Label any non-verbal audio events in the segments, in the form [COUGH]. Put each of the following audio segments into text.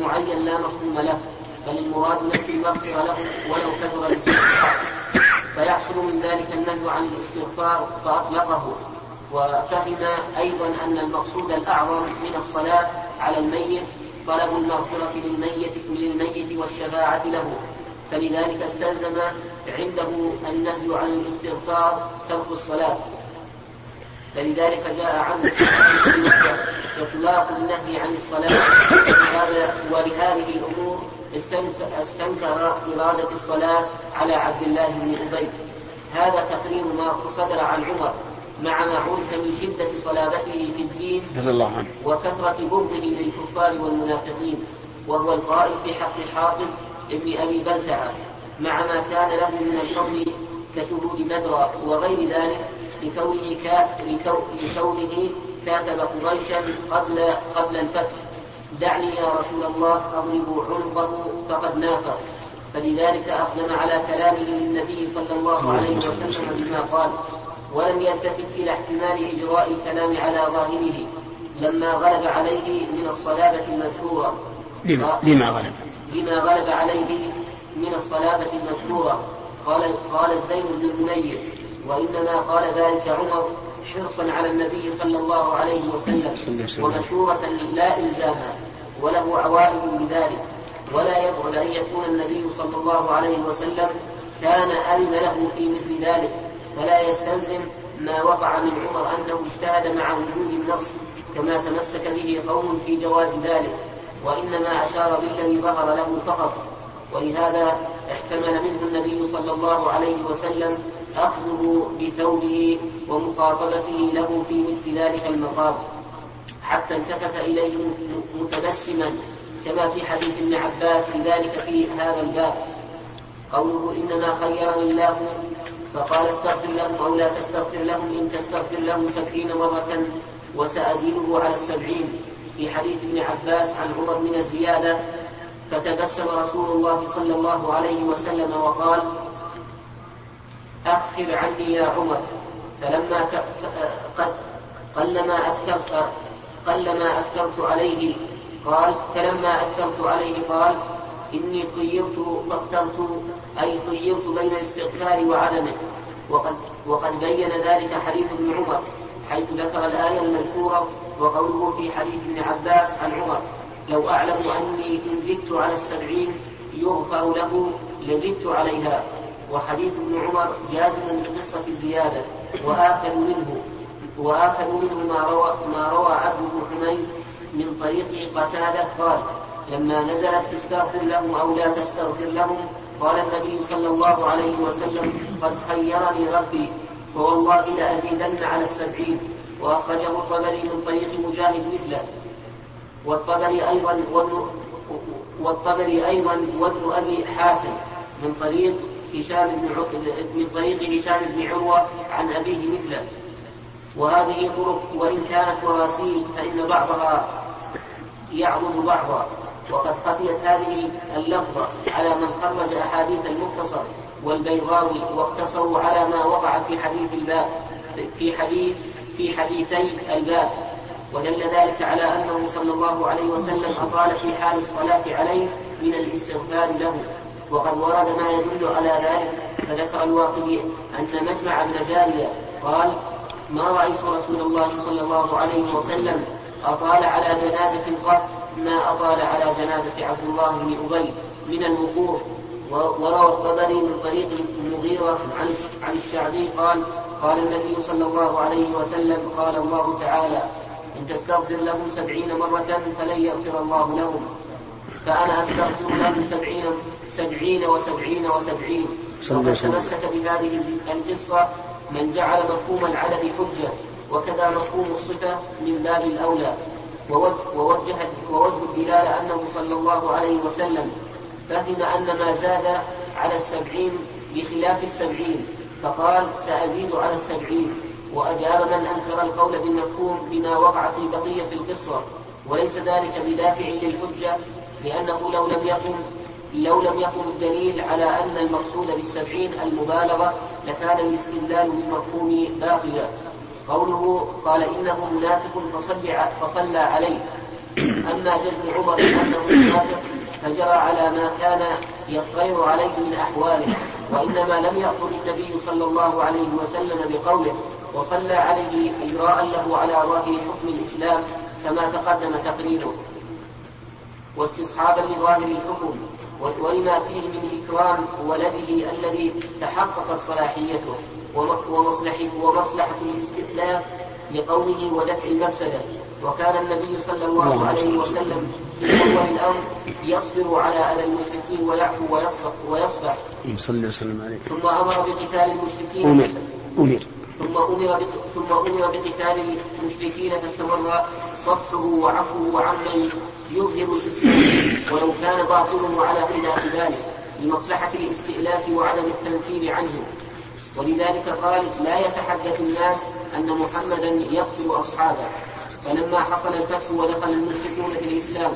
معين لا مفهوم له بل المراد نفي المغفرة له ولو كثر الاستغفار. فيحصل من ذلك النهي عن الاستغفار فأطلقه. وفهم أيضا أن المقصود الأعظم من الصلاة على الميت طلب المغفرة للميت للميت والشفاعة له. فلذلك استلزم عنده النهي عن الاستغفار ترك الصلاة. فلذلك جاء عنه إطلاق النهي عن الصلاة. ولهذه الأمور استنكر إرادة الصلاة على عبد الله بن أبي. هذا تقرير ما صدر عن عمر مع ما عرف من شدة صلابته في الدين رضي الله عنه. وكثرة بغضه للكفار والمنافقين وهو القائل في حق حاطب ابن أبي بلتعة مع ما كان له من الفضل كشهود بدر وغير ذلك لكونه لكونه كاتب قريشا قبل قبل الفتح. دعني يا رسول الله أضرب عنقه فقد نافق فلذلك أقدم على كلامه للنبي صلى الله عليه وسلم بما قال. ولم يلتفت إلى احتمال إجراء الكلام على ظاهره. لما غلب عليه من الصلابة المذكورة. لما, لما غلب. لما غلب عليه من الصلابة المذكورة. قال قال الزين بن المنير وإنما قال ذلك عمر. حرصا على النبي صلى الله عليه وسلم ومشورة لا إلزاما وله عوائد بذلك. ولا يبعد أن يكون النبي صلى الله عليه وسلم كان أذن له في مثل ذلك. فلا يستلزم ما وقع من عمر أنه اجتهد مع وجود النص كما تمسك به قوم في جواز ذلك. وإنما أشار بالذي ظهر له فقط. ولهذا احتمل منه النبي صلى الله عليه وسلم أخذه بثوبه ومخاطبته له في مثل ذلك المقام حتى التفت إليه متبسما كما في حديث ابن عباس بذلك في هذا الباب. قوله إنما خيرني الله فقال استغفر لهم أو لا تستغفر لهم إن تستغفر لهم سبعين مرة وسأزيده على السبعين. في حديث ابن عباس عن عمر من الزيادة فتبسم رسول الله صلى الله عليه وسلم وقال أخر عني يا عمر. فلما قد قلما أكثرت قلما أكثرت عليه قال فلما أكثرت عليه قال إني خيرت فاخترت أي خيرت بين الاستغفار وعدمه. وقد وقد بين ذلك حديث ابن عمر حيث ذكر الآية المذكورة وقوله في حديث ابن عباس عن عمر لو أعلم أني إن زدت على السبعين يغفر له لزدت عليها. وحديث ابن عمر جازم بقصة الزيادة وآكل منه وآكل منه ما روى ما روى عبد بن حميد من طريق قتادة قال لما نزلت استغفر لهم أو لا تستغفر لهم قال النبي صلى الله عليه وسلم قد خيرني ربي ووالله لأزيدن على السبعين وأخرجه الطبري من طريق مجاهد مثله. والطبري أيضا والطبري أيضا وابن أبي حاتم من طريق هشام بن من طريق هشام بن عروة عن أبيه مثله. وهذه طرق وإن كانت مراسيل فإن بعضها يعضد بعضا. وقد خفيت هذه اللفظة على من خرج أحاديث المختصر والبيضاوي واقتصروا على ما وقع في حديث الباب في حديث في حديثي الباب. ودل ذلك على أنه صلى الله عليه وسلم أطال في حال الصلاة عليه من الاستغفار له. وقد ورد ما يدل على ذلك فذكر الواقدي أن مجمع بن جارية قال ما رأيت رسول الله صلى الله عليه وسلم أطال على جنازة قط ما أطال على جنازة عبد الله بن أبي من الوقوف. وروى الطبري من طريق المغيرة عن عن الشعبي قال قال النبي صلى الله عليه وسلم قال الله تعالى إن تستغفر لهم سبعين مرة فلن يغفر الله لهم. فأنا أستغفر لهم سبعين سبعين وسبعين وسبعين. وقد تمسك بهذه القصة من جعل مفهوم العدد حجة وكذا مفهوم الصفة من باب الأولى. ووجه, ووجه الدلالة أنه صلى الله عليه وسلم فهم أن ما زاد على السبعين بخلاف السبعين فقال سأزيد على السبعين. وأجاب من أنكر القول بالمفهوم بما وقع في بقية القصة وليس ذلك بدافع للحجة لأنه لو لم يقم لو لم يكن الدليل على أن المقصود بالسبعين المبالغة لكان الاستدلال بالمفهوم باقيا. قوله قال إنه منافق فصلى, فصلى عليه. أما جزم عمر أنه صادق فجرى على ما كان يطير عليه من أحواله وإنما لم يأخذ النبي صلى الله عليه وسلم بقوله وصلى عليه إجراء له على ظاهر حكم الإسلام كما تقدم تقريره. واستصحابا لظاهر الحكم ولما فيه من إكرام ولده الذي تحققت صلاحيته ومصلحة الاستئلاف لقوله ودفع المفسدة. وكان النبي صلى الله عليه وسلم. في أول الأمر يصبر على أذى المشركين ويعفو ويصبح ويصبح. صلى وسلم عليه ثم أمر بقتال المشركين. أمر أمر. ثم أمر ثم أمر بقتال المشركين فاستمر صفحه وعفوه وعمل يظهر الإسلام. ولو كان باطله على خلاف ذلك لمصلحة الاستئلاف وعدم التنفيذ عنه. ولذلك قال لا يتحدث الناس أن محمدا يقتل أصحابه. فلما حصل الفتح ودخل المشركون في الإسلام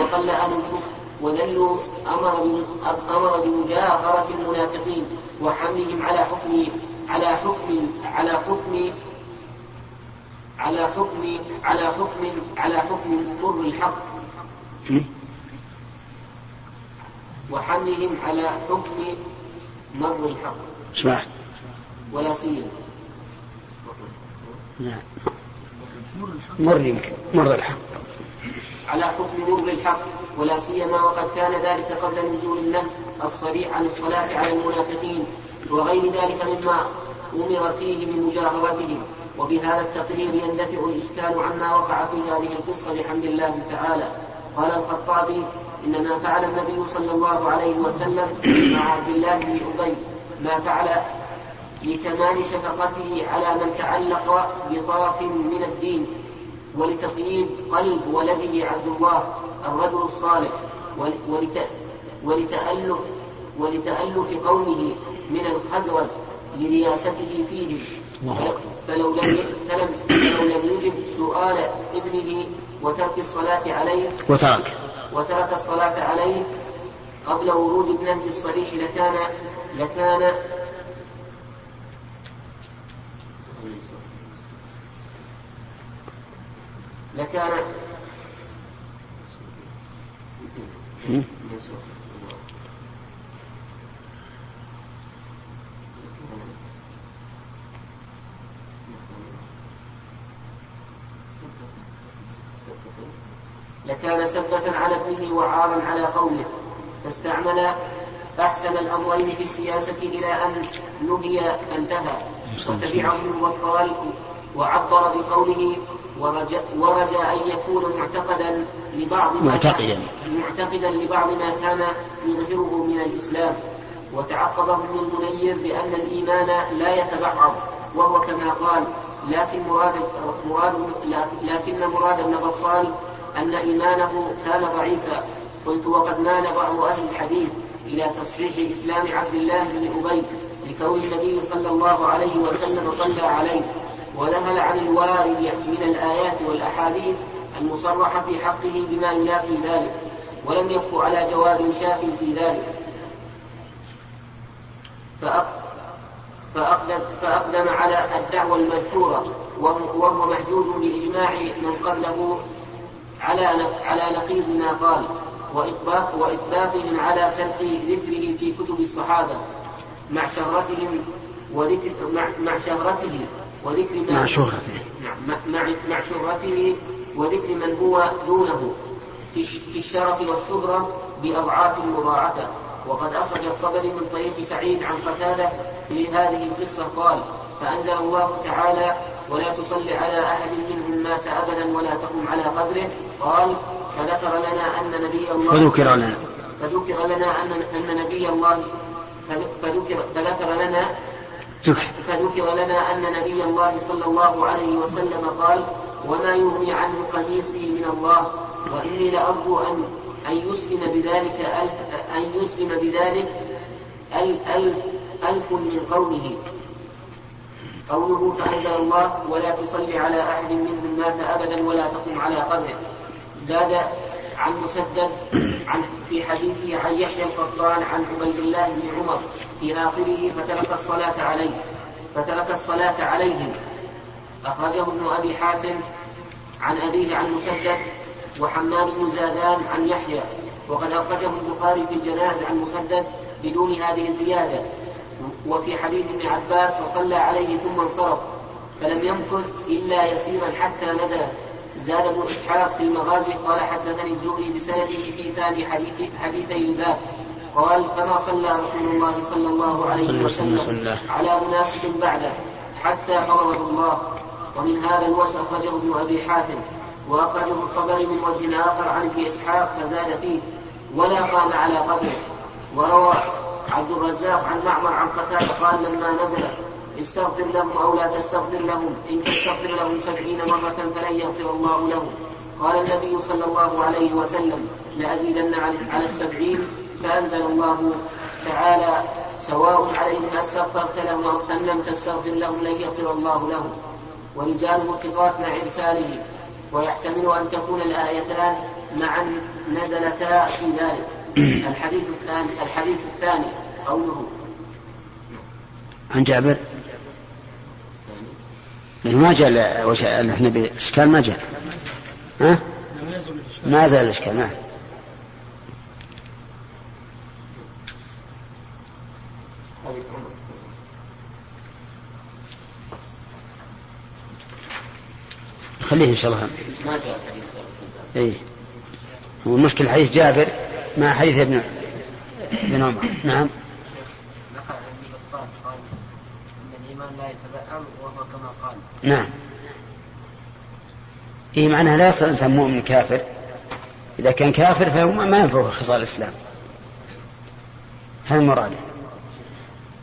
وقل أهل الكفر وذلوا أمر أمر بمجاهرة المنافقين وحملهم على حكم على حكم على حكم على حكم على حكم على حكم مر الحق. وحملهم على حكم مر الحق. اسمع. ولا سيما. نعم. مر يمكن. مر الحق. على حكم مر الحق. ولا سيما وقد كان ذلك قبل نزول النهي الصريح عن الصلاة على المنافقين. وغير ذلك مما أمر فيه من مجاهرتهم وبهذا التقرير يندفع الإشكال عما وقع في هذه القصة بحمد الله تعالى. قال الخطابي إن ما فعل النبي صلى الله عليه وسلم مع عبد الله بن أبي ما فعل لكمال شفقته على من تعلق بطرف من الدين ولتطيب قلب ولده عبد الله الرجل الصالح ولتألف ولتألف قومه من الخزرج لرياسته فيهم فلو لم فلم فلو لم يجب سؤال ابنه وترك الصلاة عليه وترك. وترك الصلاة عليه قبل ورود ابنه الصريح لكان لكان لكان وعارا على قومه فاستعمل أحسن الأمرين في السياسة إلى أن نهي فانتهى وتبعه وقال وعبر بقوله ورجى, ورجى أن يكون معتقدا لبعض ما معتقدا. معتقدا لبعض ما كان يظهره من الإسلام. وتعقبه ابن المنير بأن الإيمان لا يتبعض وهو كما قال لكن مراد مراد لكن مراد ابن بطال أن إيمانه كان ضعيفا. قلت وقد مال بعض أهل الحديث إلى تصحيح إسلام عبد الله بن أبي لكون النبي صلى الله عليه وسلم صلى عليه. ونهل عن الوارد من الآيات والأحاديث المصرحة في حقه بما ينافي ذلك ولم يبق على جواب شاف في ذلك. فأقدم, فأقدم على الدعوة المذكورة وهو محجوز بإجماع من قبله على على نقيض ما قال وإطباق وإطباقهم على ترك ذكره في كتب الصحابة مع شهرتهم وذكر مع, مع شهرته وذكر ما مع شهرته. مع, مع, مع شهرته وذكر من هو دونه في الشرف والشهرة بأضعاف مضاعفة. وقد أخرج الطبري من طريق سعيد عن قتادة في هذه القصة قال فأنزل الله تعالى ولا تصل على أحد منهم مات أبدا ولا تقم على قبره. قال فذكر لنا أن نبي الله فذكر لنا. فذكر لنا أن أن نبي الله فذكر فذكر لنا فذكر لنا أن نبي الله صلى الله عليه وسلم قال وما يغني عنه قميصي من الله وإني لأرجو أن أن يسلم بذلك ألف أن يسلم بذلك ألف ألف من قومه. قوله فأنزل الله ولا تصلي على أحد منهم مات أبدا ولا تقم على قبره. زاد عن مسدد عن في حديثه عن يحيى القطان عن عبيد الله بن عمر في آخره فترك الصلاة عليه فترك الصلاة عليهم. أخرجه ابن أبي حاتم عن أبيه عن مسدد وحماد بن زادان عن يحيى. وقد أخرجه البخاري في الجنائز عن مسدد بدون هذه الزيادة. وفي حديث ابن عباس وصلى عليه ثم انصرف فلم يمكث إلا يسيرا حتى نزل زاد ابن إسحاق في المغازي قال حدثني الزهري بسنده في ثاني حديث حديثي الباب قال فما صلى رسول الله صلى الله عليه وسلم على منافق بعده حتى قبضه الله. ومن هذا الوجه أخرجه ابن أبي حاتم وأخرجه الطبري من وجه آخر عن ابن إسحاق فزاد فيه. ولا قام على قدره. وروى عبد الرزاق عن معمر عن قتادة قال لما نزل استغفر لهم أو لا تستغفر لهم إن تستغفر لهم سبعين مرة فلن يغفر الله لهم. قال النبي صلى الله عليه وسلم لأزيدن على السبعين فأنزل الله تعالى سواء عليهم أستغفرت لهم أو أن لم تستغفر لهم لن يغفر الله لهم. ورجاله ثقات مع إرساله ويحتمل أن تكون الآيتان معا نزلتا في ذلك. الحديث الثاني الحديث الثاني قوله. عن جابر؟ لأنه ما جاء وجه إحنا بإشكال ما جاء. ها؟ ما زال الإشكال نعم خليه إن شاء الله. ما جاء اي هو المشكلة حديث جابر مع حديث ابن ابن عمر. نعم. نعم. إيه معناها لا يصل الإنسان مؤمن كافر. إذا كان كافر فهو ما ينفعه خصال الإسلام. هذا المراد.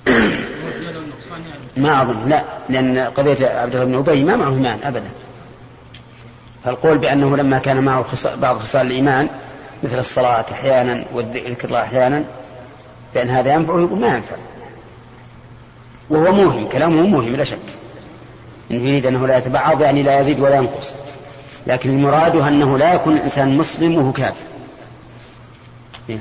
[COUGHS] ما أظن. لا لأن قضية عبد الله بن أبي ما معه إيمان أبدا. فالقول بأنه لما كان معه بعض خصال الإيمان مثل الصلاة أحيانا والذكر أحيانا بأن هذا ينفعه يقول ما ينفع. وهو موهم كلامه موهم لا شك. إن يريد أنه لا يتبعض يعني لا يزيد ولا ينقص. لكن المراد أنه لا يكون الإنسان مسلم وهو كافر. نعم.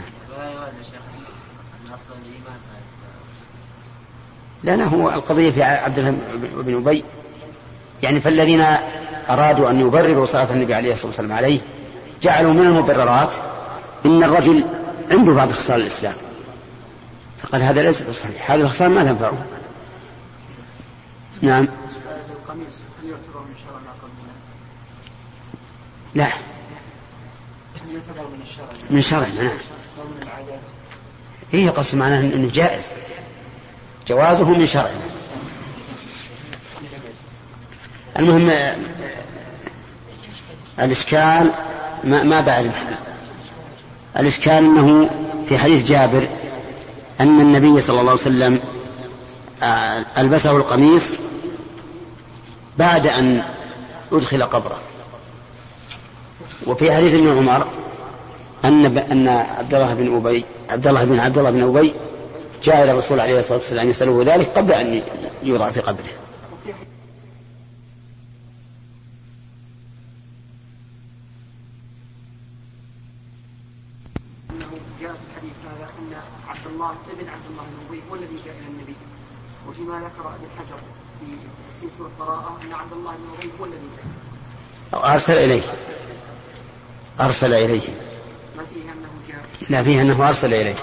لأنه هو القضية في عبد الله بن أبي يعني فالذين أرادوا أن يبرروا صلاة النبي عليه الصلاة والسلام عليه جعلوا من المبررات إن الرجل عنده بعض خصال الإسلام. فقال هذا ليس صحيح هذه الخصال ما تنفعه. نعم. لا. من شرعنا نعم. إيه قصد معناه أنه جائز. جوازه من شرعنا. المهم الإشكال ما, ما المحل الإشكال أنه في حديث جابر أن النبي صلى الله عليه وسلم آه، ألبسه القميص بعد أن أدخل قبره. وفي حديث ابن عمر أن أن عبد الله بن أبي عبد الله بن عبد الله بن أبي جاء إلى الرسول عليه الصلاة والسلام يسأله ذلك قبل أن يوضع في قبره الله ابن عبد الله بن ابي هو الذي جاء إلى النبي وفيما ذكر ابن حجر في تفسير سورة القراءه أن عبد الله بن أبي هو الذي جاء. أرسل إليه. أرسل إليه. ما فيه أنه جاء. لا فيه أنه أرسل إليه.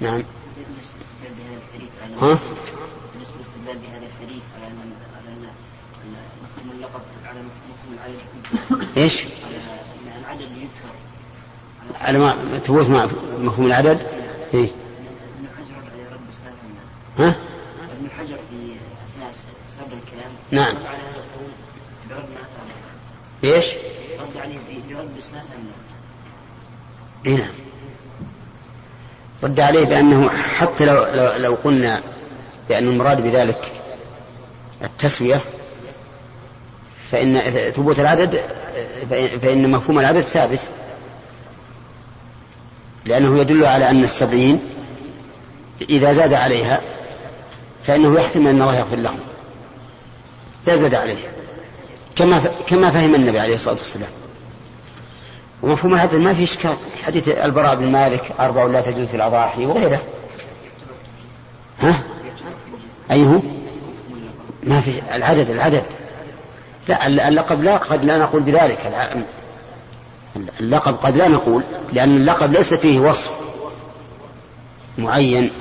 نعم. ها؟ بالنسبة للاستدلال بهذا الحديث على أن على أن مفهوم اللقب على مفهوم العدد. إيش؟ على العدد اللي يذكر. على ما ثبوت مفهوم العدد؟ إيه؟ ها؟ ابن حجر في أثناء سرد الكلام نعم. رد على هذا القول برد ما إيش؟ رد عليه برد بإسناد اي نعم. رد عليه بأنه حتى لو, لو, لو قلنا بأن المراد بذلك التسوية فإن ثبوت العدد فإن مفهوم العدد ثابت. لأنه يدل على أن السبعين إذا زاد عليها فإنه يحتمل أن الله يغفر لهم. لا زاد عليه. كما كما فهم النبي عليه الصلاة والسلام. ومفهوم العدل ما في إشكال. حديث البراء بن مالك أربع لا تجوز في الأضاحي وغيره. ها؟ أيه ما في العدد العدد. لا اللقب لا قد لا نقول بذلك. اللقب قد لا نقول لأن اللقب ليس فيه وصف معين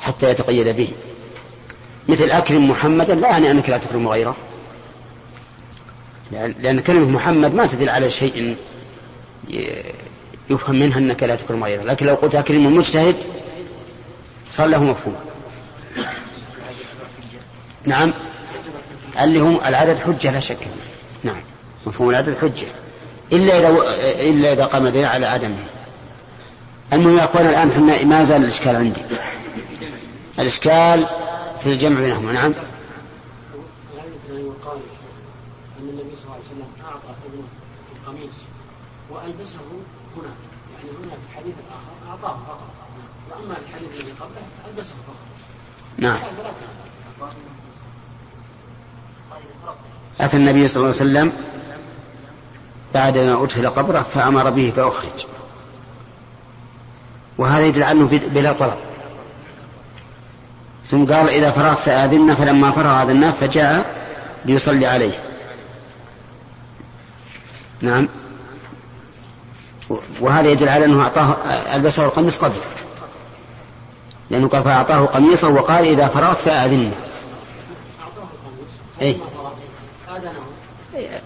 حتى يتقيد به. مثل أكرم محمدا لا يعني أنك لا تكرم غيره. لأن كلمة محمد ما تدل على شيء يفهم منها أنك لا تكرم غيره. لكن لو قلت أكرم المجتهد صار له مفهوم. نعم. اللي هم العدد حجة لا شك نعم. مفهوم العدد حجة. إلا إذا إلا إذا قام دليل على عدمه. المهم يا أخوان الآن إحنا ما زال الإشكال عندي. الإشكال في الجمع بينهما نعم. أن النبي صلى الله عليه وسلم أعطى ابنه القميص وألبسه هنا يعني هنا في الحديث الآخر أعطاه فقط وأما الحديث الذي قبله ألبسه فقط نعم. أتى النبي صلى الله عليه وسلم بعدما أدخل قبره فأمر به فأخرج. وهذا يدل عنه بلا طلب. ثم قال إذا فرغت فآذنا فلما فرغ آذناه فجاء ليصلي عليه. نعم. وهذا يدل على أنه أعطاه ألبسه القميص قبل. لأنه قال فأعطاه قميصه وقال إذا فرغت فآذنا أي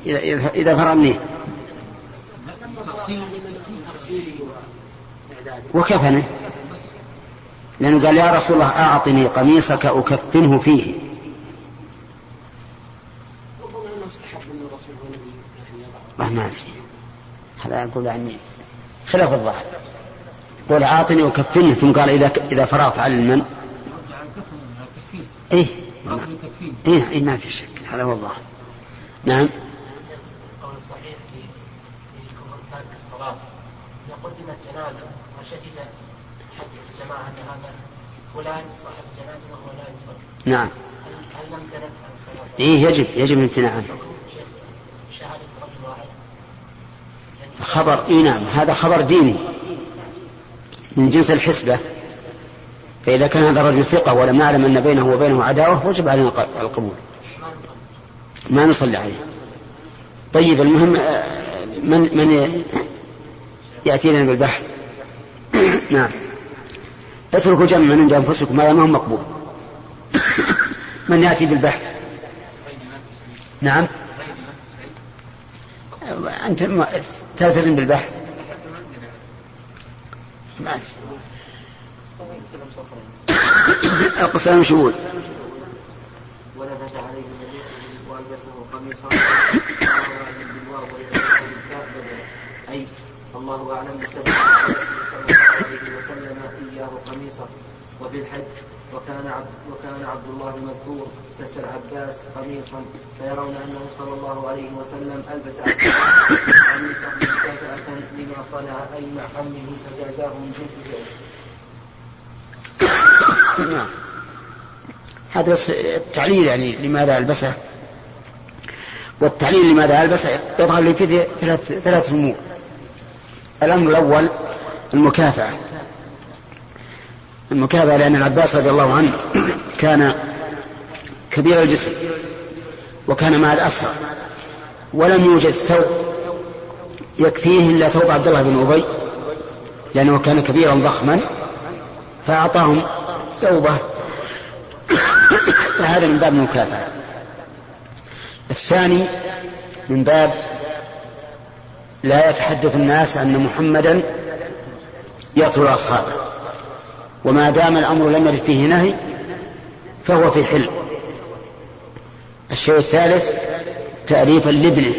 إذا إذا فرغ منه وكفنه لأنه قال يا رسول الله أعطني قميصك أكفنه فيه. والله ما أدري. هذا أقول عني خلاف الظاهر. قول أعطني وكفني ثم قال إذا إذا فرغت على المن إيه. إيه, إيه ما في شك هذا هو الظاهر. نعم. القول الصحيح في في تارك الصلاة. إذا قدمت جنازة وشهد حج الجماعة هذا فلان صاحب الجنازة وهو لا يصلي. نعم. هل لم تنف عن الصلاة؟ إيه يجب يجب الامتناع عنه شهادة رجل واحد. خبر إي نعم هذا خبر ديني. من جنس الحسبة. فإذا كان هذا الرجل ثقة ولم نعلم أن بينه وبينه عداوة وجب علينا القبول. ما نصلي عليه. طيب المهم آه، من من يأتينا بالبحث. [COUGHS] نعم. اتركوا جمع من عند أنفسكم هذا ما هو مقبول. من يأتي بالبحث؟ نعم. أنت تلتزم بالبحث. ما القسام يقول؟ ولبس عليه النبي والبسه قميصا أي الله أعلم بسبب. عليه وسلم إياه قميصا وفي الحج وكان عبد وكان عبد الله مذكور كسى العباس قميصا فيرون أنه صلى الله عليه وسلم ألبس قميصا مكافأة لما صنع أي مع عمه فجازاه من جنس. نعم. هذا بس التعليل يعني لماذا ألبسه. والتعليل لماذا ألبسه يظهر لي فيه ثلاث ثلاث أمور الأمر الأول المكافأة. المكافأة لأن العباس رضي الله عنه كان كبير الجسم وكان مع الأسرى ولم يوجد ثوب يكفيه إلا ثوب عبد الله بن أبي لأنه كان كبيرا ضخما فأعطاهم ثوبه. فهذا من باب المكافأة. الثاني من باب لا يتحدث الناس أن محمدا يقتل أصحابه. وما دام الأمر لم يرد فيه نهي فهو في حل. الشيء الثالث تأليفا لابنه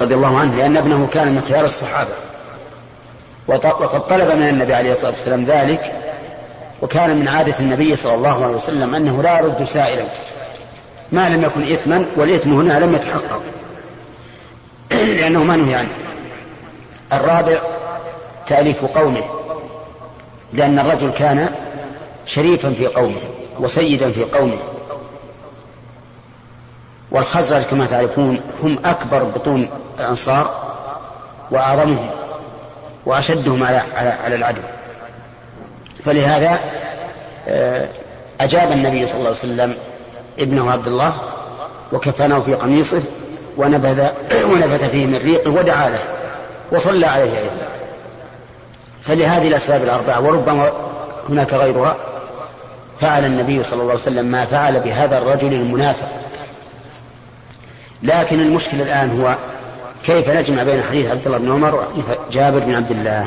رضي الله عنه لأن ابنه كان من خيار الصحابة. وقد طلب من النبي عليه الصلاة والسلام ذلك وكان من عادة النبي صلى الله عليه وسلم أنه لا يرد سائلا. ما لم يكن إثما والإثم هنا لم يتحقق. [CLEARS THROAT] لأنه ما نهي عنه. الرابع تأليف قومه لأن الرجل كان شريفا في قومه وسيدا في قومه. والخزرج كما تعرفون هم أكبر بطون الأنصار وأعظمهم وأشدهم على, على العدو. فلهذا آه، أجاب النبي صلى الله عليه وسلم ابنه عبد الله وكفنه في قميصه ونبذ [CLEARS THROAT] ونبذ فيه من ريقه ودعا له وصلى عليه أيضا. فلهذه الأسباب الأربعة وربما هناك غيرها فعل النبي صلى الله عليه وسلم ما فعل بهذا الرجل المنافق. لكن المشكلة الآن هو كيف نجمع بين حديث عبد الله بن عمر وحديث جابر بن عبد الله؟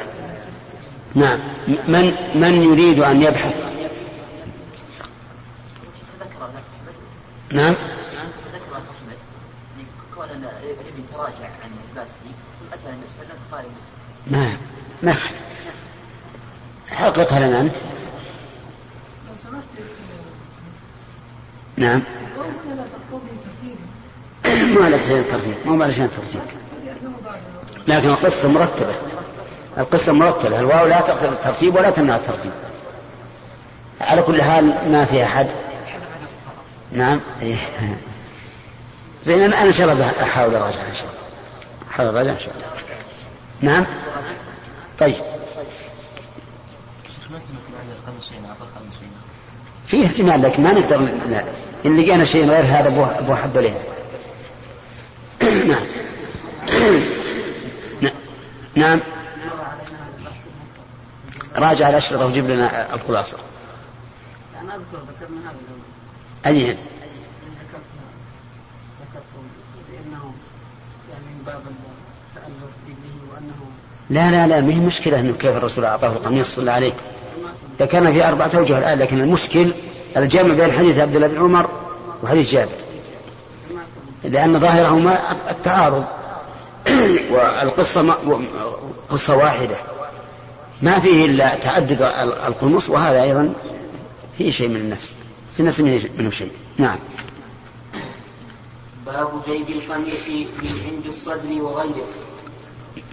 نعم. من من يريد أن يبحث؟ نعم. فقال ما ما حققها لنا أنت. نعم. [COUGHS] ما لك شيء ترتيب ما لك شيء ترتيب. لكن القصة مرتبة. القصة مرتبة. الواو لا تقتضي الترتيب ولا تمنع الترتيب. على كل حال ما في أحد. نعم. إيه. [LAUGHS] زين أنا إن شاء الله أحاول أراجع إن شاء الله. أحاول أراجع إن شاء الله. نعم. طيب. في احتمال لكن ما نقدر لا. إن لقينا شيء غير هذا أبو حب له [COUGHS] [COUGHS] نعم. نعم. راجع الأشرطة وجيب لنا الخلاصة. أنا أذكر ذكرنا هذا أي لا لا لا ما هي مشكلة أنه كيف الرسول أعطاه القميص صلى عليه؟ ذكرنا في أربعة أوجه الآن لكن المشكل الجمع بين حديث عبد الله بن عمر وحديث جابر. لأن ظاهرهما التعارض. [CLEARS THROAT] والقصة قصة واحدة. ما فيه إلا تعدد القمص وهذا أيضا فيه شيء من النفس. في النفس منه شيء نعم. باب جيب القميص من عند الصدر وغيره.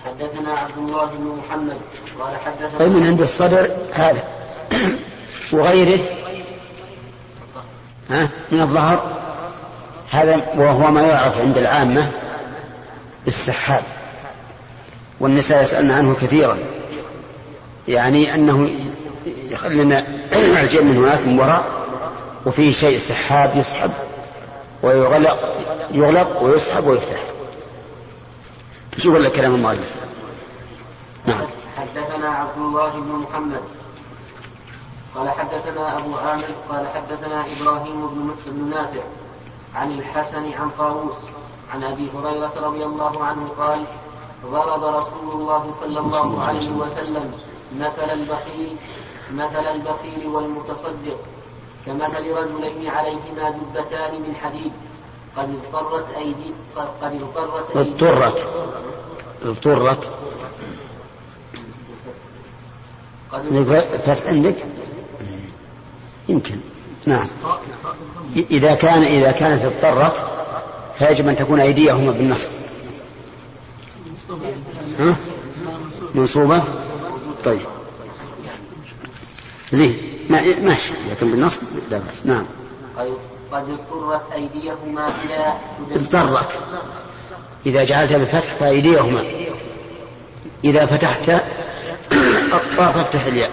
حدثنا عبد الله بن محمد قال حدثنا طيب من عند الصدر هذا. [COUGHS] وغيره. ها؟ من الظهر. هذا وهو ما يعرف عند العامة بالسحاب. والنساء يسألن عنه كثيرا. يعني أنه يخلينا [COUGHS] الجيب من هناك من وراء وفيه شيء سحاب يسحب ويغلق يغلق ويسحب ويفتح. شو ولا كلام المؤلف؟ نعم. حدثنا عبد الله بن محمد. قال حدثنا أبو عامر قال حدثنا إبراهيم بن نافع عن الحسن عن طاووس عن أبي هريرة رضي الله عنه قال ضرب رسول الله صلى الله عليه وسلم. مثل البخيل مثل البخيل والمتصدق كمثل رجلين عليهما جبتان من حديد. قد اضطرت أيدي قد اضطرت اضطرت. اضطرت فتح عندك؟ يمكن. نعم. إذا كان إذا كانت اضطرت فيجب أن تكون أيديهما بالنصب. ها؟ منصوبة؟ طيب. زين. ماشي. لكن بالنصب لا بأس. نعم. قد اضطرت أيديهما إلى اضطرت. إذا جعلتها بالفتح فأيديهما. إذا فتحت [COUGHS] الطاء فافتح الياء.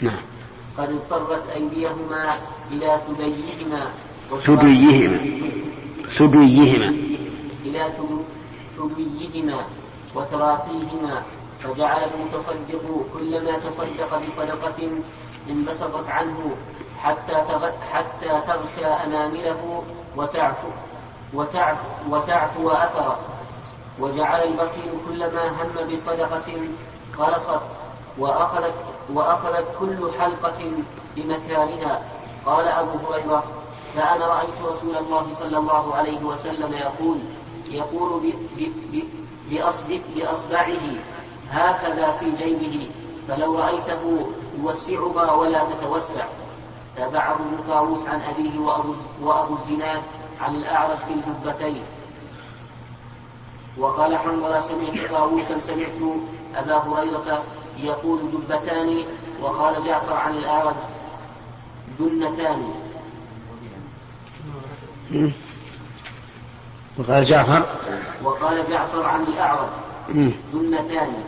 نعم. قد اضطرت أيديهما إلى ثديهما ثديهما ثديهما إلى ثديهما وتراقيهما فجعل المتصدق كلما تصدق بصدقة انبسطت عنه حتى حتى تغشى أنامله وتعفو وتعفو, وتعفو أثره وجعل البخيل كلما هم بصدقة خلصت وأخذت وأخذت كل حلقة بمكانها. قال أبو هريرة فأنا رأيت رسول الله صلى الله عليه وسلم يقول يقول بأصبعه هكذا في جيبه فلو رأيته يوسعها ولا تتوسع. تابعه ابن طاووس عن أبيه وأبو, وأبو الزناد عن الأعرج في الجبتين. وقال حنظلة سمعت طاووسا سمعت أبا هريرة يقول جبتان وقال جعفر عن الأعرج جنتان. وقال جعفر؟ وقال جعفر عن الأعرج جنتان.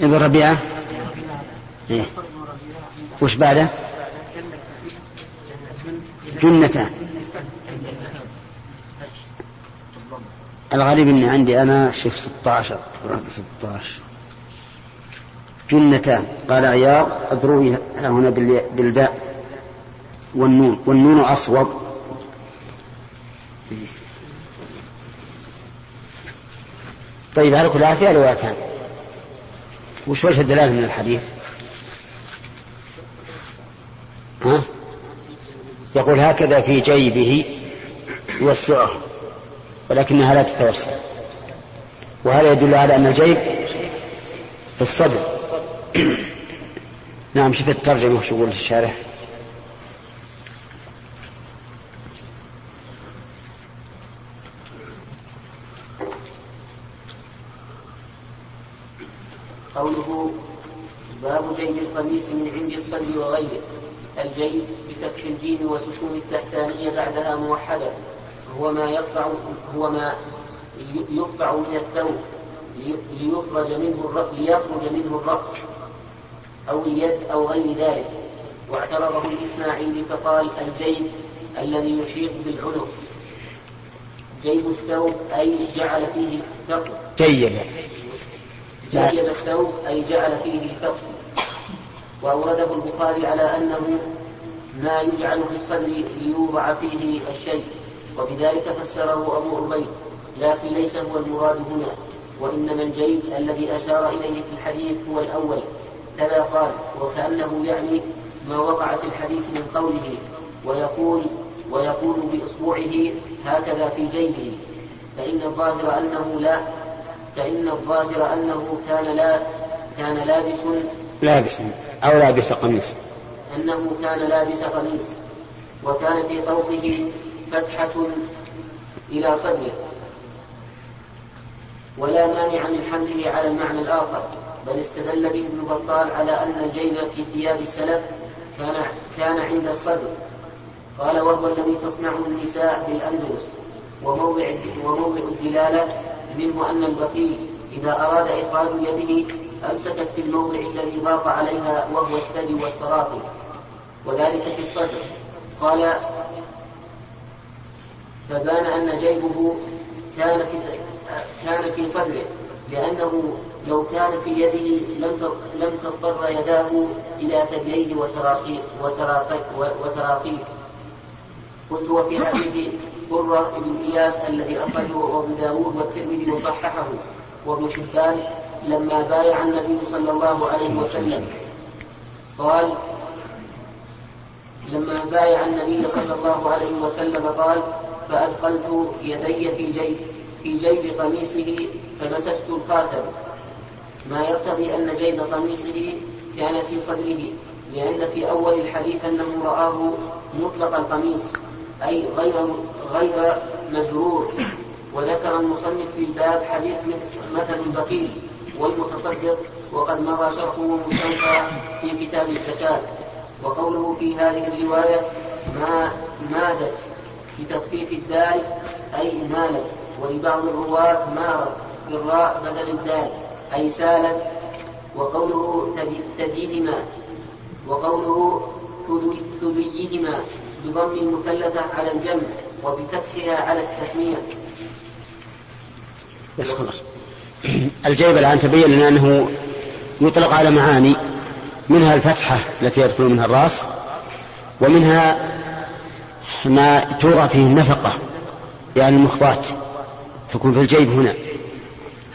ابن ربيعة؟ إيه؟ وش بعده؟ جنتان. الغريب إني عندي أنا شوف 16 16 جنتان. قال عياض اضروي هنا بالباء. والنون. والنون أصوب. طيب على كل فيها روايتان وش وجه الدلالة من الحديث؟ ها؟ يقول هكذا في جيبه. يوسعه. ولكنها لا تتوسع. وهذا يدل على أن الجيب في الصدر. [CLEARS THROAT] نعم شوف الترجمة وش يقول الشارح؟ قوله باب جيب القميص من عند الصدر وغيره الجيب بفتح الجيم وسكون التحتانية بعدها موحدة. هو ما يقطع هو ما يقطع من الثوب ليخرج منه ليخرج منه الرأس أو اليد أو غير ذلك. واعترضه الإسماعيلي فقال الجيب الذي يحيط بالعنق. جيب الثوب أي جعل فيه ثقب جيب. جيب الثوب أي جعل فيه الثقب وأورده البخاري على أنه ما يجعل في الصدر ليوضع فيه الشيء. وبذلك فسره أبو عبيد لكن ليس هو المراد هنا وإنما الجيب الذي أشار إليه في الحديث هو الأول. كذا قال وكأنه يعني ما وقع في الحديث من قوله ويقول ويقول بإصبعه هكذا في جيبه. فإن الظاهر أنه لا فإن الظاهر أنه كان لا كان لابس لابس أو لابس قميص. أنه كان لابس قميص وكان في طوقه فتحة إلى صدره ولا مانع من حمله على المعنى الآخر بل استدل به ابن بطال على أن الجيب في ثياب السلف كان كان عند الصدر. قال وهو الذي تصنعه النساء بالأندلس وموضع وموضع الدلالة منه أن البخيل إذا أراد إخراج يده أمسكت في الموضع الذي ضاق عليها وهو الثدي والتراقي وذلك في الصدر. قال فبان أن جيبه كان في كان في صدره لأنه لو كان في يده لم لم تضطر يداه إلى ثدييه وتراقيه قلت وفي حديث قرة بن إياس الذي أخرجه أبو داود والترمذي وصححه وابن حبان لما بايع النبي صلى الله عليه وسلم. قال لما بايع النبي صلى الله عليه وسلم قال فأدخلت يدي في جيب في جيب قميصه فمسست الخاتم. ما يقتضي أن جيب قميصه كان في صدره لأن في أول الحديث أنه رآه مطلق القميص أي غير غير مزرور وذكر المصنف في الباب حديث مثل البخيل والمتصدق وقد مضى شرحه مستوفى في كتاب الزكاة. وقوله في هذه الرواية ما مادت بتخفيف الدال أي مالت. ولبعض الرواة مارت بالراء بدل الدال أي سالت. وقوله تديهما وقوله ثديهما بضم المثلثة على الجمع وبفتحها على التثنية الجيب الآن تبين لنا أنه يطلق على معاني منها الفتحة التي يدخل منها الرأس ومنها ما توضع فيه النفقة يعني المخبات تكون في الجيب هنا.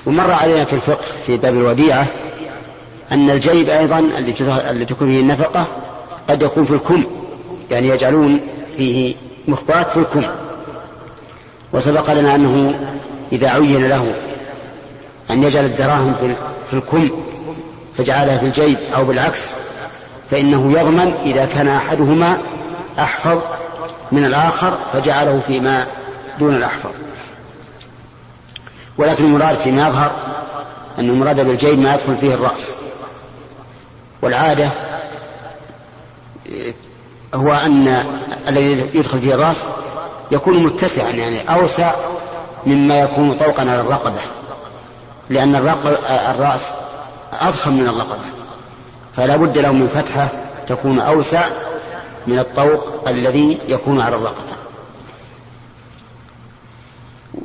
ومر علينا في الفقه في باب الوديعة أن الجيب أيضا اللي تكون فيه النفقة قد يكون في الكم يعني يجعلون فيه مخبات في الكم. وسبق لنا أنه إذا عين له أن يجعل الدراهم في الكم فجعلها في الجيب أو بالعكس فإنه يضمن إذا كان أحدهما أحفظ من الآخر فجعله فيما دون الأحفظ ولكن المراد فيما يظهر أن المراد بالجيب ما يدخل فيه الرأس. والعادة هو أن الذي يدخل فيه الرأس يكون متسعا يعني أوسع مما يكون طوقا على الرقبة. لأن الرأس أضخم من الرقبة. فلا بد له من فتحة تكون أوسع من الطوق الذي يكون على الرقبة.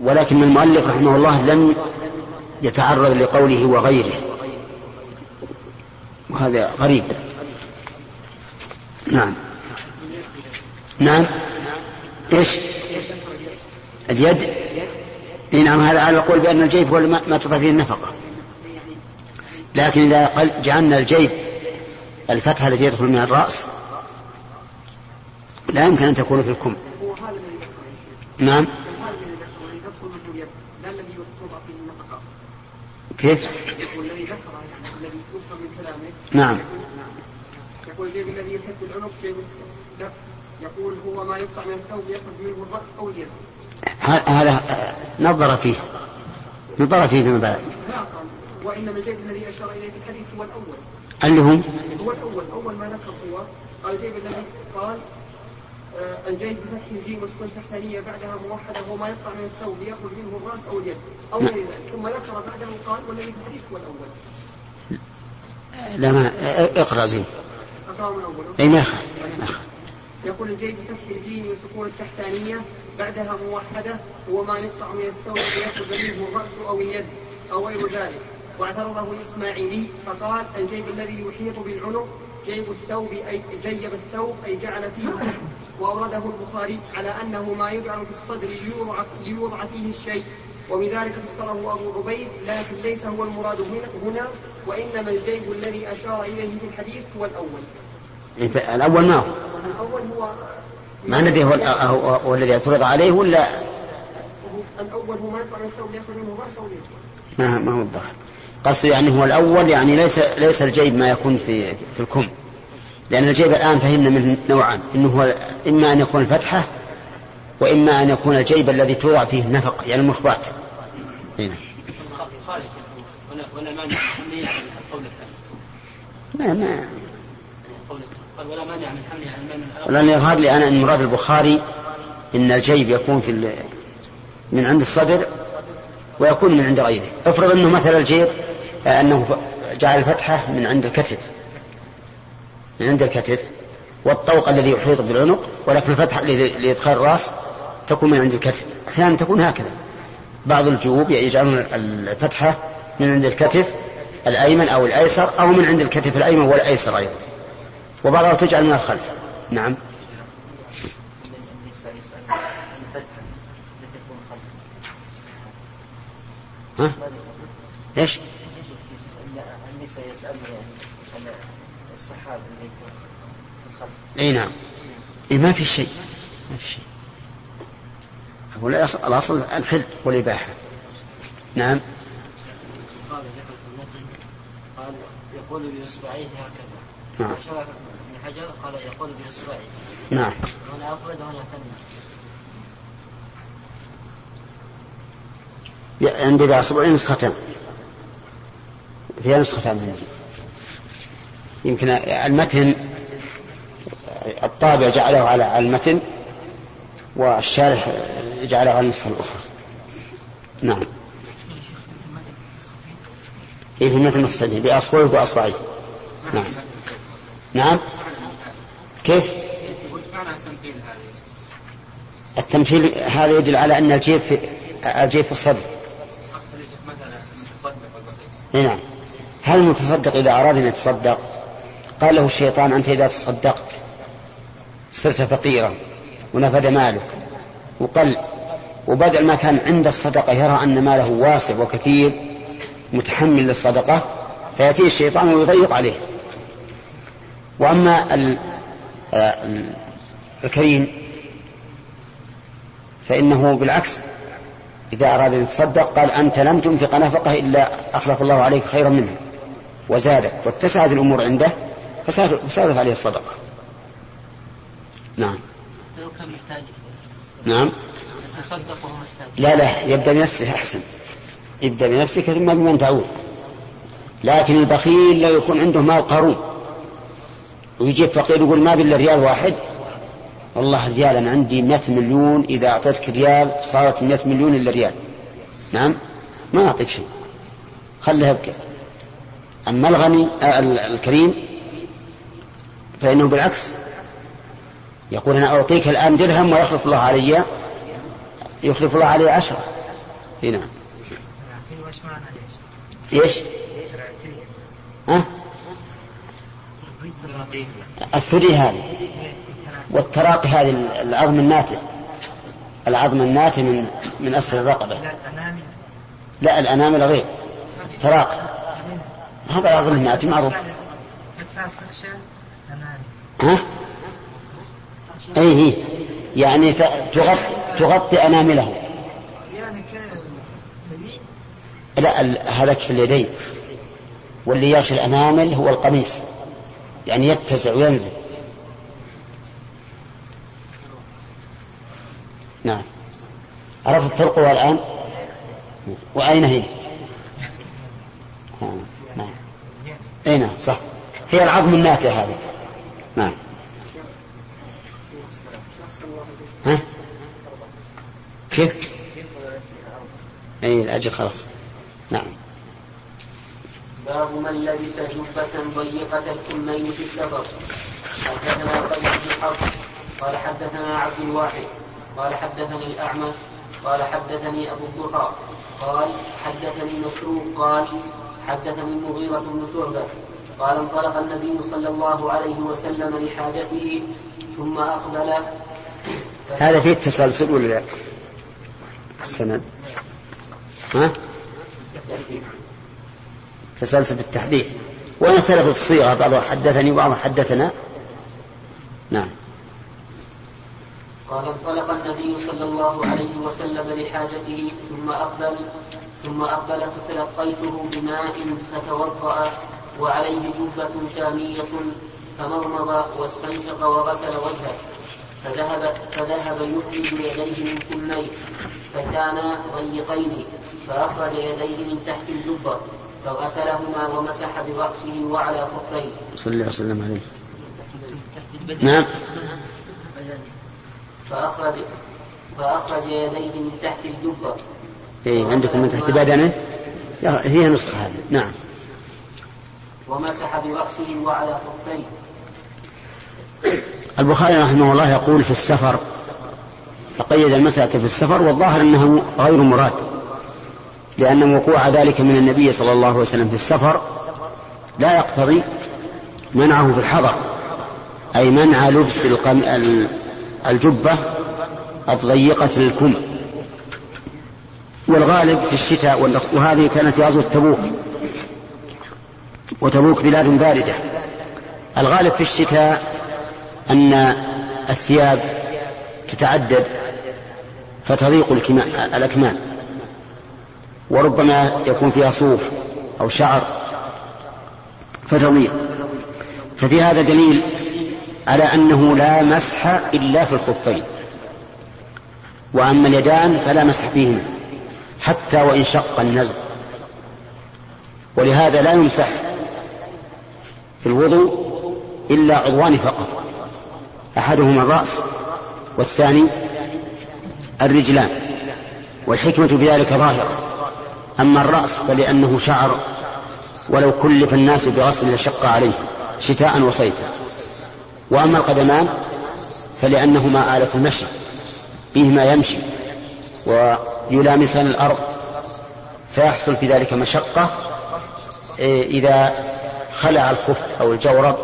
ولكن المؤلف رحمه الله لم يتعرض لقوله وغيره. وهذا غريب. نعم. نعم. إيش؟ اليد؟ إي نعم هذا على القول بأن الجيب هو ما تضع فيه النفقة. لكن إذا جعلنا الجيب الفتحة التي يدخل منها الرأس لا يمكن أن تكون في الكم. نعم. كيف؟ نعم. يقول الذي يحب العنق يقول هو ما يقطع من الثوب يخرج منه الراس أو اليد هذا نظر فيه. نظر فيه فيما بعد. وانما الجيب الذي اشار اليه الحديث هو الأول اللي هو هو الأول اول ما ذكر هو قال الجيب الذي قال آه، الجيب بفتح الجيم وسكون تحتانية بعدها موحدة وما يقطع من الثوب ليخرج منه الرأس أو اليد أو غير ذلك ثم ذكر بعده قال والذي في الحديث هو الأول. لا ما اقرأ زين. أقرأ من الأول أي ما يقول الجيب بفتح الجيم وسكون التحتانية بعدها موحدة هو ما يقطع من الثوب ليخرج منه الرأس أو اليد أو غير ذلك. واعترضه الإسماعيلي فقال الجيب الذي يحيط بالعنق جيب الثوب أي جيب الثوب أي جعل فيه وأورده البخاري على أنه ما يجعل في الصدر ليوضع, ليوضع فيه الشيء. وبذلك فسره أبو عبيد لكن ليس هو المراد هنا وإنما الجيب الذي أشار إليه في الحديث هو الأول. إيه، الأول ما هو؟ الأول هو ما الذي هو, هو الذي اعترض عليه ولا؟ الأول هو ما يطلع من الثوب ليأخذ منه رأسه ما ما هو الظاهر. قصده يعني هو الأول يعني ليس ليس الجيب ما يكون في في الكم. لأن الجيب الآن فهمنا منه نوعان إنه هو إما أن يكون الفتحة وإما أن يكون الجيب الذي توضع فيه النفق يعني المخبات. هنا ما ما. ولا مانع من يظهر لي أنا أن مراد البخاري إن الجيب يكون في من عند الصدر ويكون من عند غيره. افرض أنه مثل الجيب أنه جعل الفتحة من عند الكتف. من عند الكتف. والطوق الذي يحيط بالعنق ولكن الفتحة لإدخال الرأس تكون من عند الكتف. أحيانا تكون هكذا. بعض الجيوب يجعلون الفتحة من عند الكتف الأيمن أو الأيسر أو من عند الكتف الأيمن والأيسر أيضا. وبعضها تجعل من الخلف. نعم. ها؟ إيش؟ النساء يسألن يعني اللي يكون أي نعم. اي ما في شيء. ما في شيء. هو الأصل الحل والإباحة. نعم. قال قال يقول باصبعيه هكذا. نعم. ابن حجر قال يقول باصبعيه نعم. هنا أفرد وهنا ثنى عندي باصبعين نسختان فيها نسختان عندي يمكن المتن الطابع جعله على المتن والشارح جعله على النسخة الأخرى. نعم. إيه في المتن نسختين بأصبعه وأصبعيه نعم. نعم. كيف؟ التمثيل هذا يدل على أن الجيب في الجيب في الصدر. نعم. هل المتصدق إذا أراد أن يتصدق؟ قال له الشيطان أنت إذا تصدقت صرت فقيرا ونفد مالك. وقل وبدل ما كان عند الصدقة يرى أن ماله واسع وكثير متحمل للصدقة فيأتيه الشيطان ويضيق عليه. وأما الكريم فإنه بالعكس إذا أراد أن يتصدق قال أنت لم تنفق نفقة إلا أخلف الله عليك خيرا منها. وزادك واتسعت الأمور عنده فصارت عليه الصدقة. نعم. لو كان محتاج. نعم. يتصدق وهو محتاج. لا لا يبدأ بنفسه أحسن. يبدأ بنفسك ثم بمن تعود. لكن البخيل لا يكون عنده مال قارون ويجيب فقير يقول ما بإلا ريال واحد والله ريال أنا عندي 100 مليون إذا أعطيتك ريال صارت 100 مليون إلا ريال. نعم؟ ما أعطيك شيء. خليها يبقى. أما الغني آه، الكريم فإنه بالعكس يقول أنا أعطيك الآن درهم ويخلف الله علي يخلف الله عليه عشرة. هنا إيش؟ ها؟ الثري هذه. والتراقي هذه العظم الناتئ. العظم الناتئ من من أسفل الرقبة. لا الأنامل غير. تراقي. هذا العظم الناتئ معروف. ها؟ اي هي يعني تغطي تغطي أنامله. لا هذاك في اليدين. واللي يغشي الانامل هو القميص. يعني يتسع وينزل. نعم. عرفت فرقها الآن وأين هي؟ نعم أي نعم صح. هي العظم الناتئ هذه. نعم. ها؟ كيف؟ اي الأجل خلاص. نعم. باب من لبس جبة ضيقة الكمين في السفر. حدثنا قيس بن حرب. قال حدثنا عبد الواحد. قال حدثني الأعمش. قال حدثني أبو الضحى. قال حدثني مسروق. قال حدثني المغيرة بن شعبة. قال انطلق النبي صلى الله عليه وسلم لحاجته ثم أقبل. هذا فيه التسلسل ولا لا؟ السند ها؟ تسلسل بالتحديث. وين اختلفت الصيغة؟ بعضها حدثني وبعضها حدثنا. نعم. قال انطلق النبي صلى الله عليه وسلم لحاجته ثم أقبل. ثم أقبل فتلقيته بماء فتوضأ وعليه جبة شامية فمضمض واستنشق وغسل وجهه فذهب فذهب يخرج يديه من كميه فكانا ضيقين فأخرج يديه من تحت الجبة فغسلهما ومسح برأسه وعلى خفيه. صلى الله وسلم عليه. نعم. فأخرج فأخرج يديه من تحت الجبة إيه عندكم من تحت بدنه هي نصف هذا نعم. ومسح برأسه وعلى خفيه البخاري رحمه الله يقول في السفر فقيد المسألة في السفر والظاهر أنه غير مراد لأن وقوع ذلك من النبي صلى الله عليه وسلم في السفر لا يقتضي منعه في الحضر أي منع لبس الجبة الضيقة للكم والغالب في الشتاء وهذه كانت غزوة تبوك. وتبوك بلاد باردة. الغالب في الشتاء أن الثياب تتعدد فتضيق الأكمام. وربما يكون فيها صوف أو شعر فتضيق. ففي هذا دليل على أنه لا مسح إلا في الخفين. وأما اليدان فلا مسح فيهما. حتى وإن شق النزع ولهذا لا يمسح في الوضوء إلا عضوان فقط. أحدهما الرأس والثاني الرجلان. والحكمة في ذلك ظاهرة. أما الرأس فلأنه شعر ولو كلف الناس بغسل لشق عليه شتاء وصيفا. وأما القدمان فلأنهما آلة المشي. بهما يمشي ويلامسان الأرض فيحصل في ذلك مشقة إيه، إذا خلع الخف أو الجورب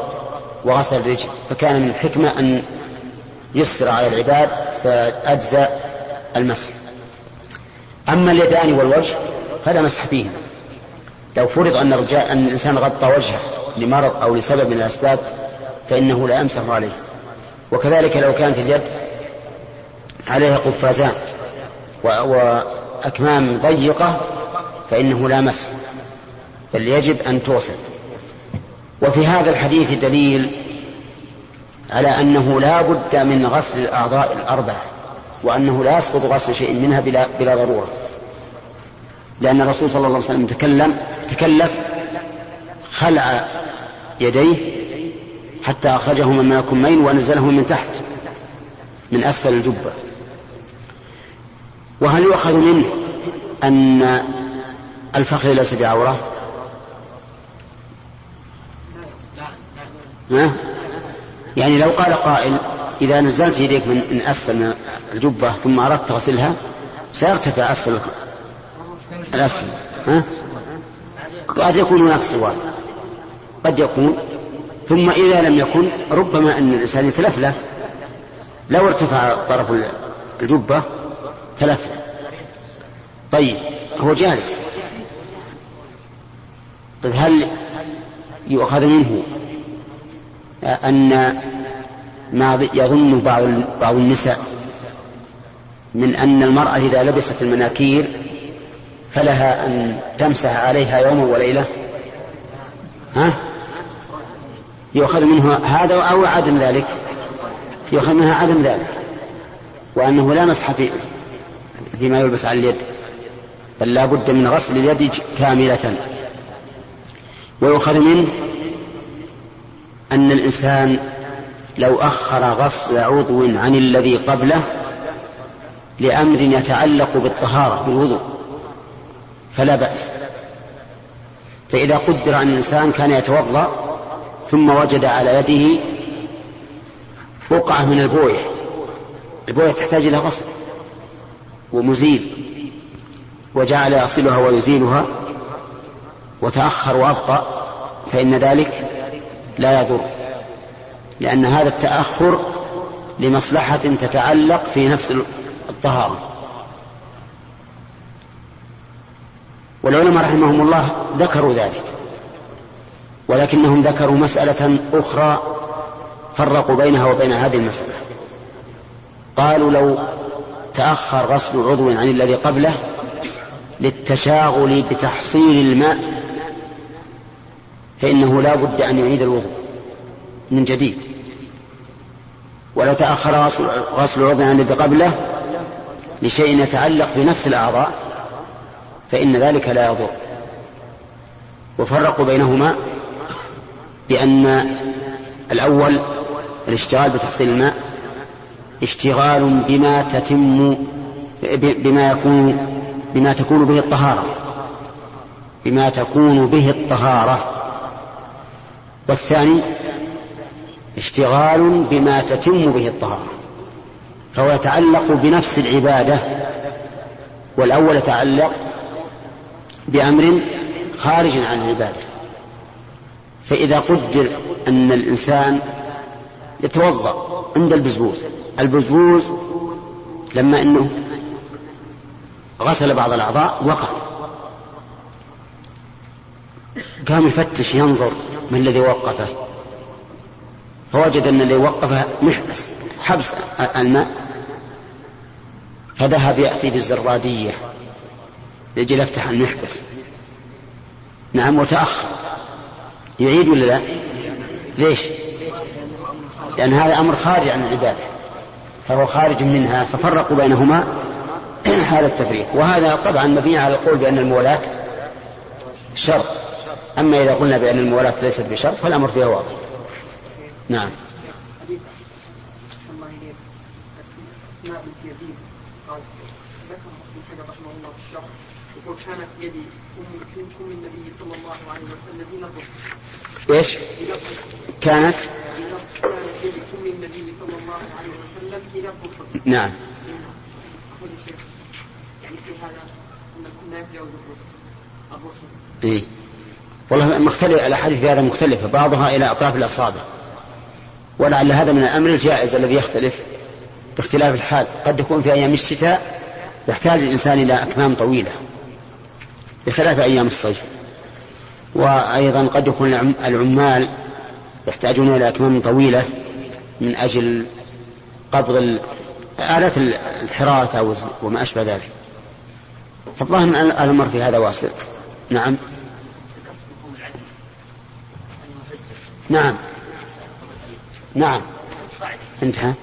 وغسل الرجل. فكان من الحكمة أن يسر على العباد فأجزى المسح. أما اليدان والوجه فلا مسح فيهما. لو فرض أن, أن الإنسان غطى وجهه لمرض أو لسبب من الأسباب فإنه لا يمسح عليه. وكذلك لو كانت اليد عليها قفازان وأكمام ضيقة فإنه لا مسح بل يجب أن توصل وفي هذا الحديث دليل على أنه لا بد من غسل الأعضاء الأربعة وأنه لا يسقط غسل شيء منها بلا, بلا ضرورة. لأن الرسول صلى الله عليه وسلم تكلم تكلف خلع يديه حتى أخرجهما من الكمين ونزلهما من تحت من أسفل الجبة. وهل يؤخذ منه أن الفخذ ليس بعورة ها؟ يعني لو قال قائل إذا نزلت يديك من, أسفل من الجبة ثم أردت تغسلها سيرتفع أسفل الأسفل ها؟ قد يكون هناك سواد قد يكون ثم إذا لم يكن ربما أن الإنسان يتلفلف لو ارتفع طرف الجبة تلفلف طيب هو جالس. طيب هل يؤخذ منه أن ما يظن بعض بعض النساء من أن المرأة إذا لبست المناكير فلها أن تمسح عليها يوما وليلة؟ ها؟ يؤخذ منه هذا أو عدم ذلك؟ يؤخذ منها عدم ذلك وأنه لا مسح في فيما يلبس على اليد بل لا بد من غسل اليد كاملة. ويؤخذ منه أن الإنسان لو أخر غسل عضو عن الذي قبله لأمر يتعلق بالطهارة بالوضوء فلا بأس. فإذا قدر أن الإنسان كان يتوضأ ثم وجد على يده بقعة من البوية البوية تحتاج إلى غسل. ومزيل وجعل يصلها ويزيلها وتأخر وأبطأ فإن ذلك لا يضر لأن هذا التأخر لمصلحة تتعلق في نفس الطهارة. والعلماء رحمهم الله ذكروا ذلك ولكنهم ذكروا مسألة أخرى فرقوا بينها وبين هذه المسألة. قالوا لو تأخر غسل عضو عن الذي قبله للتشاغل بتحصيل الماء فإنه لا بد أن يعيد الوضوء من جديد. ولو تأخر غسل عضو عن الذي قبله لشيء يتعلق بنفس الأعضاء فإن ذلك لا يضر. وفرقوا بينهما بأن الأول الاشتغال بتحصيل الماء اشتغال بما تتم بما يكون بما تكون به الطهارة بما تكون به الطهارة. والثاني اشتغال بما تتم به الطهارة فهو يتعلق بنفس العبادة والأول يتعلق بأمر خارج عن العبادة. فإذا قدر أن الإنسان يتوضأ عند البزبوز. البزبوز لما أنه غسل بعض الأعضاء وقع. قام يفتش ينظر من الذي وقفه. فوجد أن الذي وقفه محبس حبس الماء. فذهب يأتي بالزرادية. يجي يفتح المحبس. نعم وتأخر. يعيد ولا لا؟ ليش؟ لأن هذا أمر خارج عن العبادة فهو خارج منها ففرقوا بينهما [CLEARS THROAT] هذا التفريق. وهذا طبعا مبني على القول بأن الموالاة شرط. أما إذا قلنا بأن الموالاة ليست بشرط فالأمر فيها واضح. نعم. أسماء بنت يزيد قال ابن حجر رحمه الله يقول كانت يدي أم أم النبي صلى الله عليه وسلم إلى الرسل إيش؟ كانت النبي صلى الله عليه وسلم إلى الرسل نعم. يعني في هذا أن لا يتجاوز الرسل الرسل. إيه. والله مختلف الأحاديث هذا مختلفة بعضها إلى أطراف الأصابع. ولعل هذا من الأمر الجائز الذي يختلف باختلاف الحال. قد يكون في أيام الشتاء يحتاج الإنسان إلى أكمام طويلة بخلاف أيام الصيف. وأيضا قد يكون العمال يحتاجون إلى أكمام طويلة من أجل قبض آلات الحراثة وما أشبه ذلك. فالظاهر أن الأمر في هذا واسع. نعم. نعم. نعم. انتهى.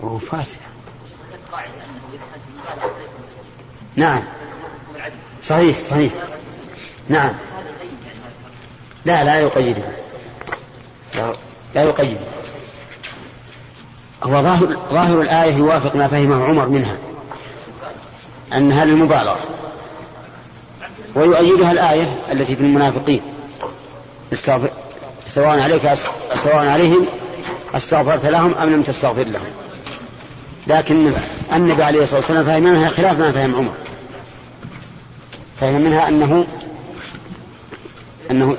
وهو فاتح نعم. صحيح صحيح. نعم. لا لا يقيده لا, يقيده هو ظاهر ظاهر الآية يوافق ما فهمه عمر منها أنها للمبالغة ويؤيدها الآية التي في المنافقين. استغفر سواء عليك سواء عليهم أستغفرت لهم أم لم تستغفر لهم. لكن النبي عليه الصلاة والسلام فهم منها خلاف ما فهم عمر. فهم منها أنه أنه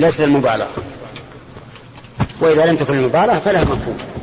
ليس المبالغة وإذا لم تكن المبالغة فلها مفهوم.